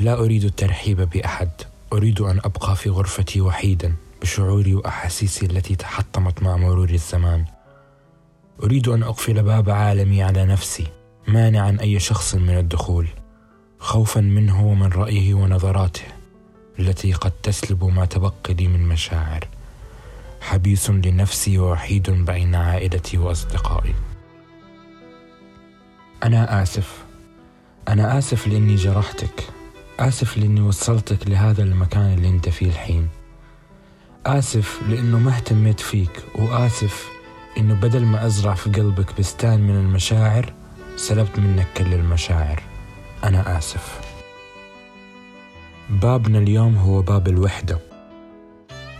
لا أريد الترحيب بأحد. أريد أن أبقى في غرفتي وحيدا بشعوري وأحاسيسي التي تحطمت مع مرور الزمان. أريد أن أقفل باب عالمي على نفسي مانعا أي شخص من الدخول خوفا منه ومن رأيه ونظراته التي قد تسلب ما تبقي لي من مشاعر. حبيس لنفسي ووحيد بين عائلتي وأصدقائي. أنا آسف. أنا آسف لأني جرحتك. آسف لأني وصلتك لهذا المكان اللي أنت فيه الحين. آسف لأنه ما اهتميت فيك وآسف إنه بدل ما أزرع في قلبك بستان من المشاعر سلبت منك كل المشاعر. أنا آسف. بابنا اليوم هو باب الوحدة.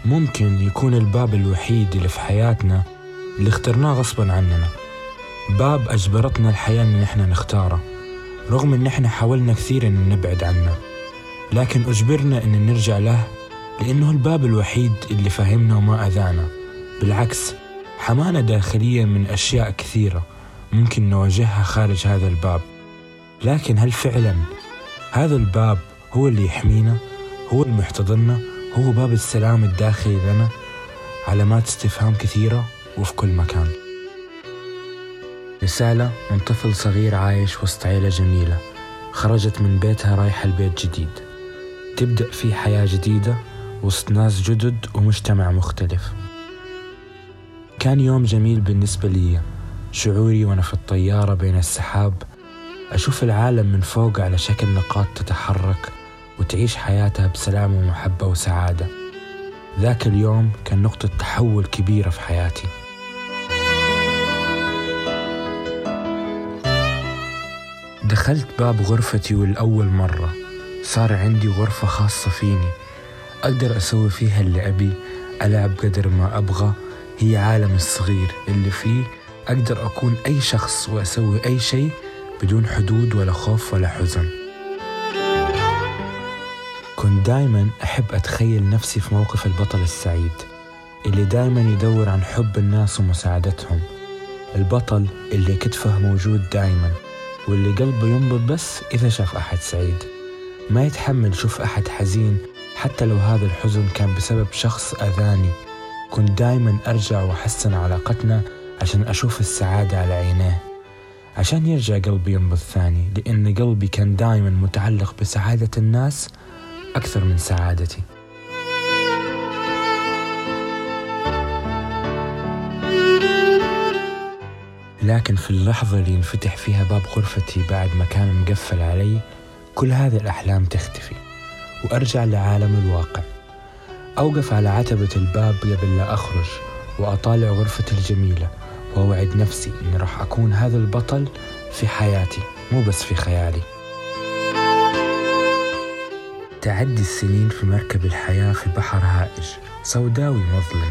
ممكن يكون الباب الوحيد اللي في حياتنا اللي اخترناه غصبا عننا. باب أجبرتنا الحياة إن إحنا نختاره رغم إن إحنا حاولنا كثير إن نبعد عنه. لكن أجبرنا إن نرجع له لأنه الباب الوحيد اللي فهمنا وما أذانا. بالعكس حمانا داخليا من أشياء كثيرة ممكن نواجهها خارج هذا الباب. لكن هل فعلا هذا الباب هو اللي يحمينا؟ هو اللي محتضننا هو باب السلام الداخلي لنا؟ علامات استفهام كثيرة وفي كل مكان. رسالة من طفل صغير عايش وسط عيلة جميلة خرجت من بيتها رايحة لبيت جديد. تبدأ فيه حياة جديدة وسط ناس جدد ومجتمع مختلف. كان يوم جميل بالنسبة لي. شعوري وأنا في الطيارة بين السحاب أشوف العالم من فوق على شكل نقاط تتحرك وتعيش حياتها بسلام ومحبة وسعادة. ذاك اليوم كان نقطة تحول كبيرة في حياتي. دخلت باب غرفتي والأول مرة. صار عندي غرفة خاصة فيني. أقدر أسوي فيها اللي أبي ألعب قدر ما أبغى. هي عالم الصغير اللي فيه. أقدر أكون أي شخص وأسوي أي شيء بدون حدود ولا خوف ولا حزن. كنت دايما أحب أتخيل نفسي في موقف البطل السعيد اللي دايما يدور عن حب الناس ومساعدتهم. البطل اللي كتفه موجود دايما واللي قلبه ينبض بس إذا شاف أحد سعيد. ما يتحمل شوف أحد حزين حتى لو هذا الحزن كان بسبب شخص أذاني. كنت دايما أرجع وأحسن علاقتنا عشان أشوف السعادة على عينيه. عشان يرجع قلبي ينبض ثاني لأن قلبي كان دايما متعلق بسعادة الناس أكثر من سعادتي. لكن في اللحظة اللي ينفتح فيها باب غرفتي بعد ما كان مقفل علي كل هذه الأحلام تختفي وأرجع لعالم الواقع. أوقف على عتبة الباب قبل لا أخرج وأطالع غرفتي الجميلة وأوعد نفسي إني راح أكون هذا البطل في حياتي مو بس في خيالي. تعدي السنين في مركب الحياة في بحر هائج سوداوي مظلم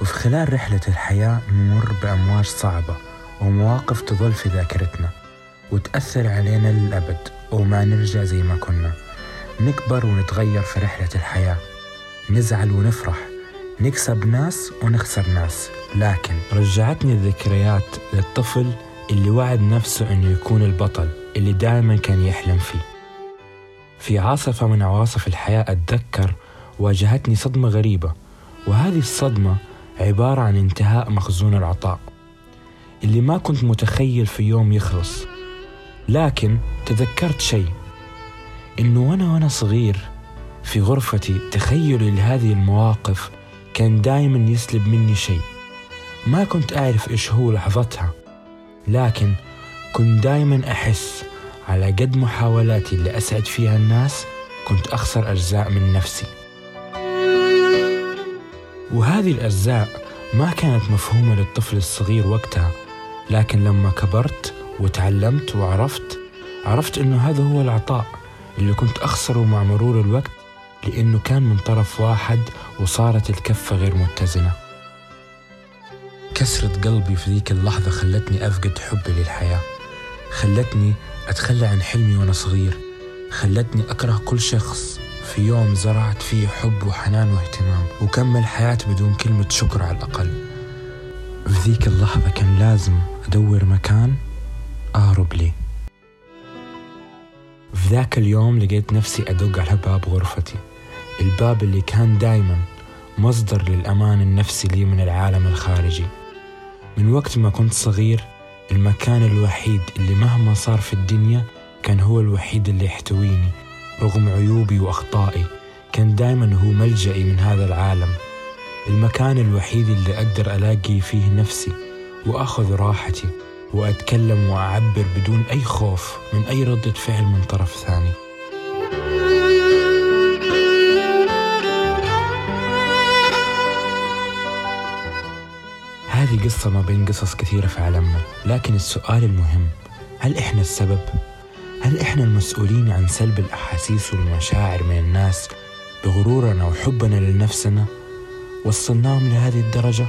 وفي خلال رحلة الحياة نمر بأمواج صعبة ومواقف تظل في ذاكرتنا. وتأثر علينا للأبد وما نرجع زي ما كنا. نكبر ونتغير في رحلة الحياة. نزعل ونفرح. نكسب ناس ونخسر ناس. لكن رجعتني الذكريات للطفل اللي وعد نفسه إنه يكون البطل اللي دائما كان يحلم فيه. في عاصفة من عواصف الحياة أتذكر واجهتني صدمة غريبة. وهذه الصدمة عبارة عن انتهاء مخزون العطاء. اللي ما كنت متخيل في يوم يخلص. لكن تذكرت شيء إنه وأنا وأنا صغير في غرفتي تخيلي لهذه المواقف كان دائما يسلب مني شيء. ما كنت أعرف إيش هو لحظتها لكن كنت دائما أحس على قد محاولاتي اللي أسعد فيها الناس كنت أخسر أجزاء من نفسي. وهذه الأجزاء ما كانت مفهومة للطفل الصغير وقتها لكن لما كبرت وتعلمت وعرفت عرفت إنه هذا هو العطاء اللي كنت أخسره مع مرور الوقت لأنه كان من طرف واحد وصارت الكفة غير متزنة. كسرة قلبي في ذيك اللحظة خلتني أفقد حبي للحياة خلتني أتخلى عن حلمي وأنا صغير خلتني أكره كل شخص في يوم زرعت فيه حب وحنان واهتمام وكمل حياة بدون كلمة شكر على الأقل. في ذيك اللحظة كان لازم أدور مكان أهرب لي في ذاك اليوم لقيت نفسي أدق على باب غرفتي. الباب اللي كان دايما مصدر للأمان النفسي لي من العالم الخارجي. من وقت ما كنت صغير المكان الوحيد اللي مهما صار في الدنيا كان هو الوحيد اللي يحتويني رغم عيوبي وأخطائي. كان دايما هو ملجئي من هذا العالم. المكان الوحيد اللي أقدر ألاقي فيه نفسي وأخذ راحتي. وأتكلم وأعبر بدون أي خوف من أي ردة فعل من طرف ثاني هذه قصة ما بين قصص كثيرة في عالمنا لكن السؤال المهم هل إحنا السبب؟ هل إحنا المسؤولين عن سلب الأحاسيس والمشاعر من الناس بغرورنا وحبنا لنفسنا؟ وصلناهم لهذه الدرجة؟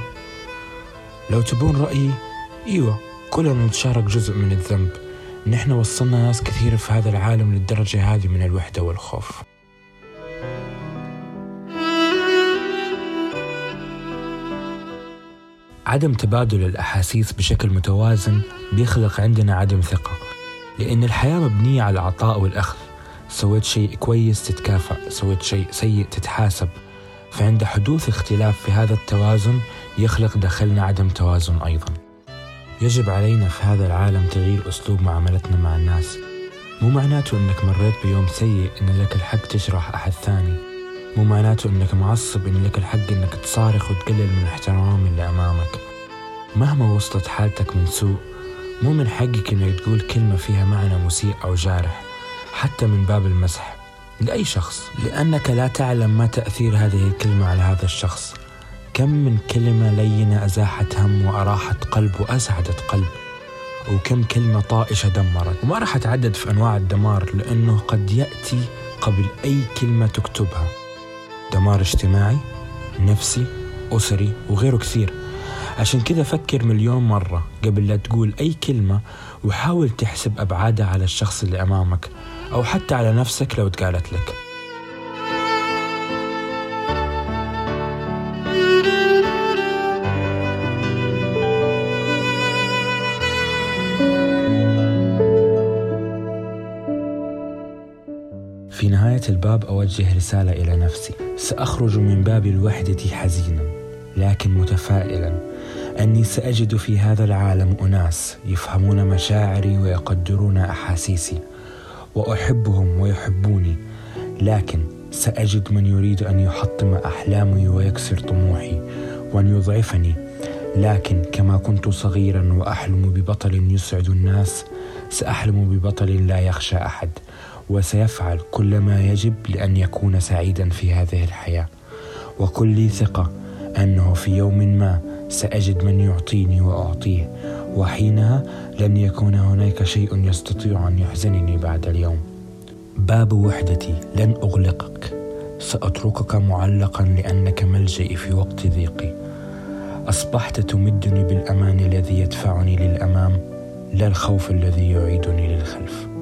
لو تبون رأيي إيوه كلنا نتشارك جزء من الذنب. نحن وصلنا ناس كثير في هذا العالم للدرجة هذه من الوحدة والخوف. عدم تبادل الأحاسيس بشكل متوازن بيخلق عندنا عدم ثقة. لأن الحياة مبنية على العطاء والأخذ. سويت شيء كويس تتكافأ سويت شيء سيء تتحاسب. فعند حدوث اختلاف في هذا التوازن يخلق داخلنا عدم توازن أيضا. يجب علينا في هذا العالم تغيير أسلوب معاملتنا مع الناس. مو معناته أنك مريت بيوم سيء أن لك الحق تجرح أحد ثاني. مو معناته أنك معصب أن لك الحق أنك تصارخ وتقلل من احترام اللي أمامك. مهما وصلت حالتك من سوء مو من حقك أنك تقول كلمة فيها معنى مسيء أو جارح حتى من باب المزح. لأي شخص؟ لأنك لا تعلم ما تأثير هذه الكلمة على هذا الشخص. كم من كلمة لينة أزاحت هم وأراحت قلب وأسعدت قلب وكم كلمة طائشة دمرت. وما راح أتعدد في أنواع الدمار لأنه قد يأتي قبل أي كلمة تكتبها. دمار اجتماعي نفسي أسري وغيره كثير. عشان كذا فكر مليون مرة قبل لا تقول أي كلمة وحاول تحسب أبعادها على الشخص اللي أمامك أو حتى على نفسك لو اتقالت لك. الباب أوجه رسالة إلى نفسي. سأخرج من باب الوحدة حزينا لكن متفائلا. أني سأجد في هذا العالم أناس يفهمون مشاعري ويقدرون أحاسيسي وأحبهم ويحبوني لكن سأجد من يريد أن يحطم أحلامي ويكسر طموحي وأن يضعفني. لكن كما كنت صغيرا وأحلم ببطل يسعد الناس سأحلم ببطل لا يخشى أحد. وسيفعل كل ما يجب لأن يكون سعيدا في هذه الحياة. وكل ثقة أنه في يوم ما سأجد من يعطيني وأعطيه وحينها لن يكون هناك شيء يستطيع أن يحزنني بعد اليوم. باب وحدتي لن أغلقك. سأتركك معلقا لأنك ملجئي في وقت ضيقي. أصبحت تمدني بالأمان الذي يدفعني للأمام لا الخوف الذي يعيدني للخلف.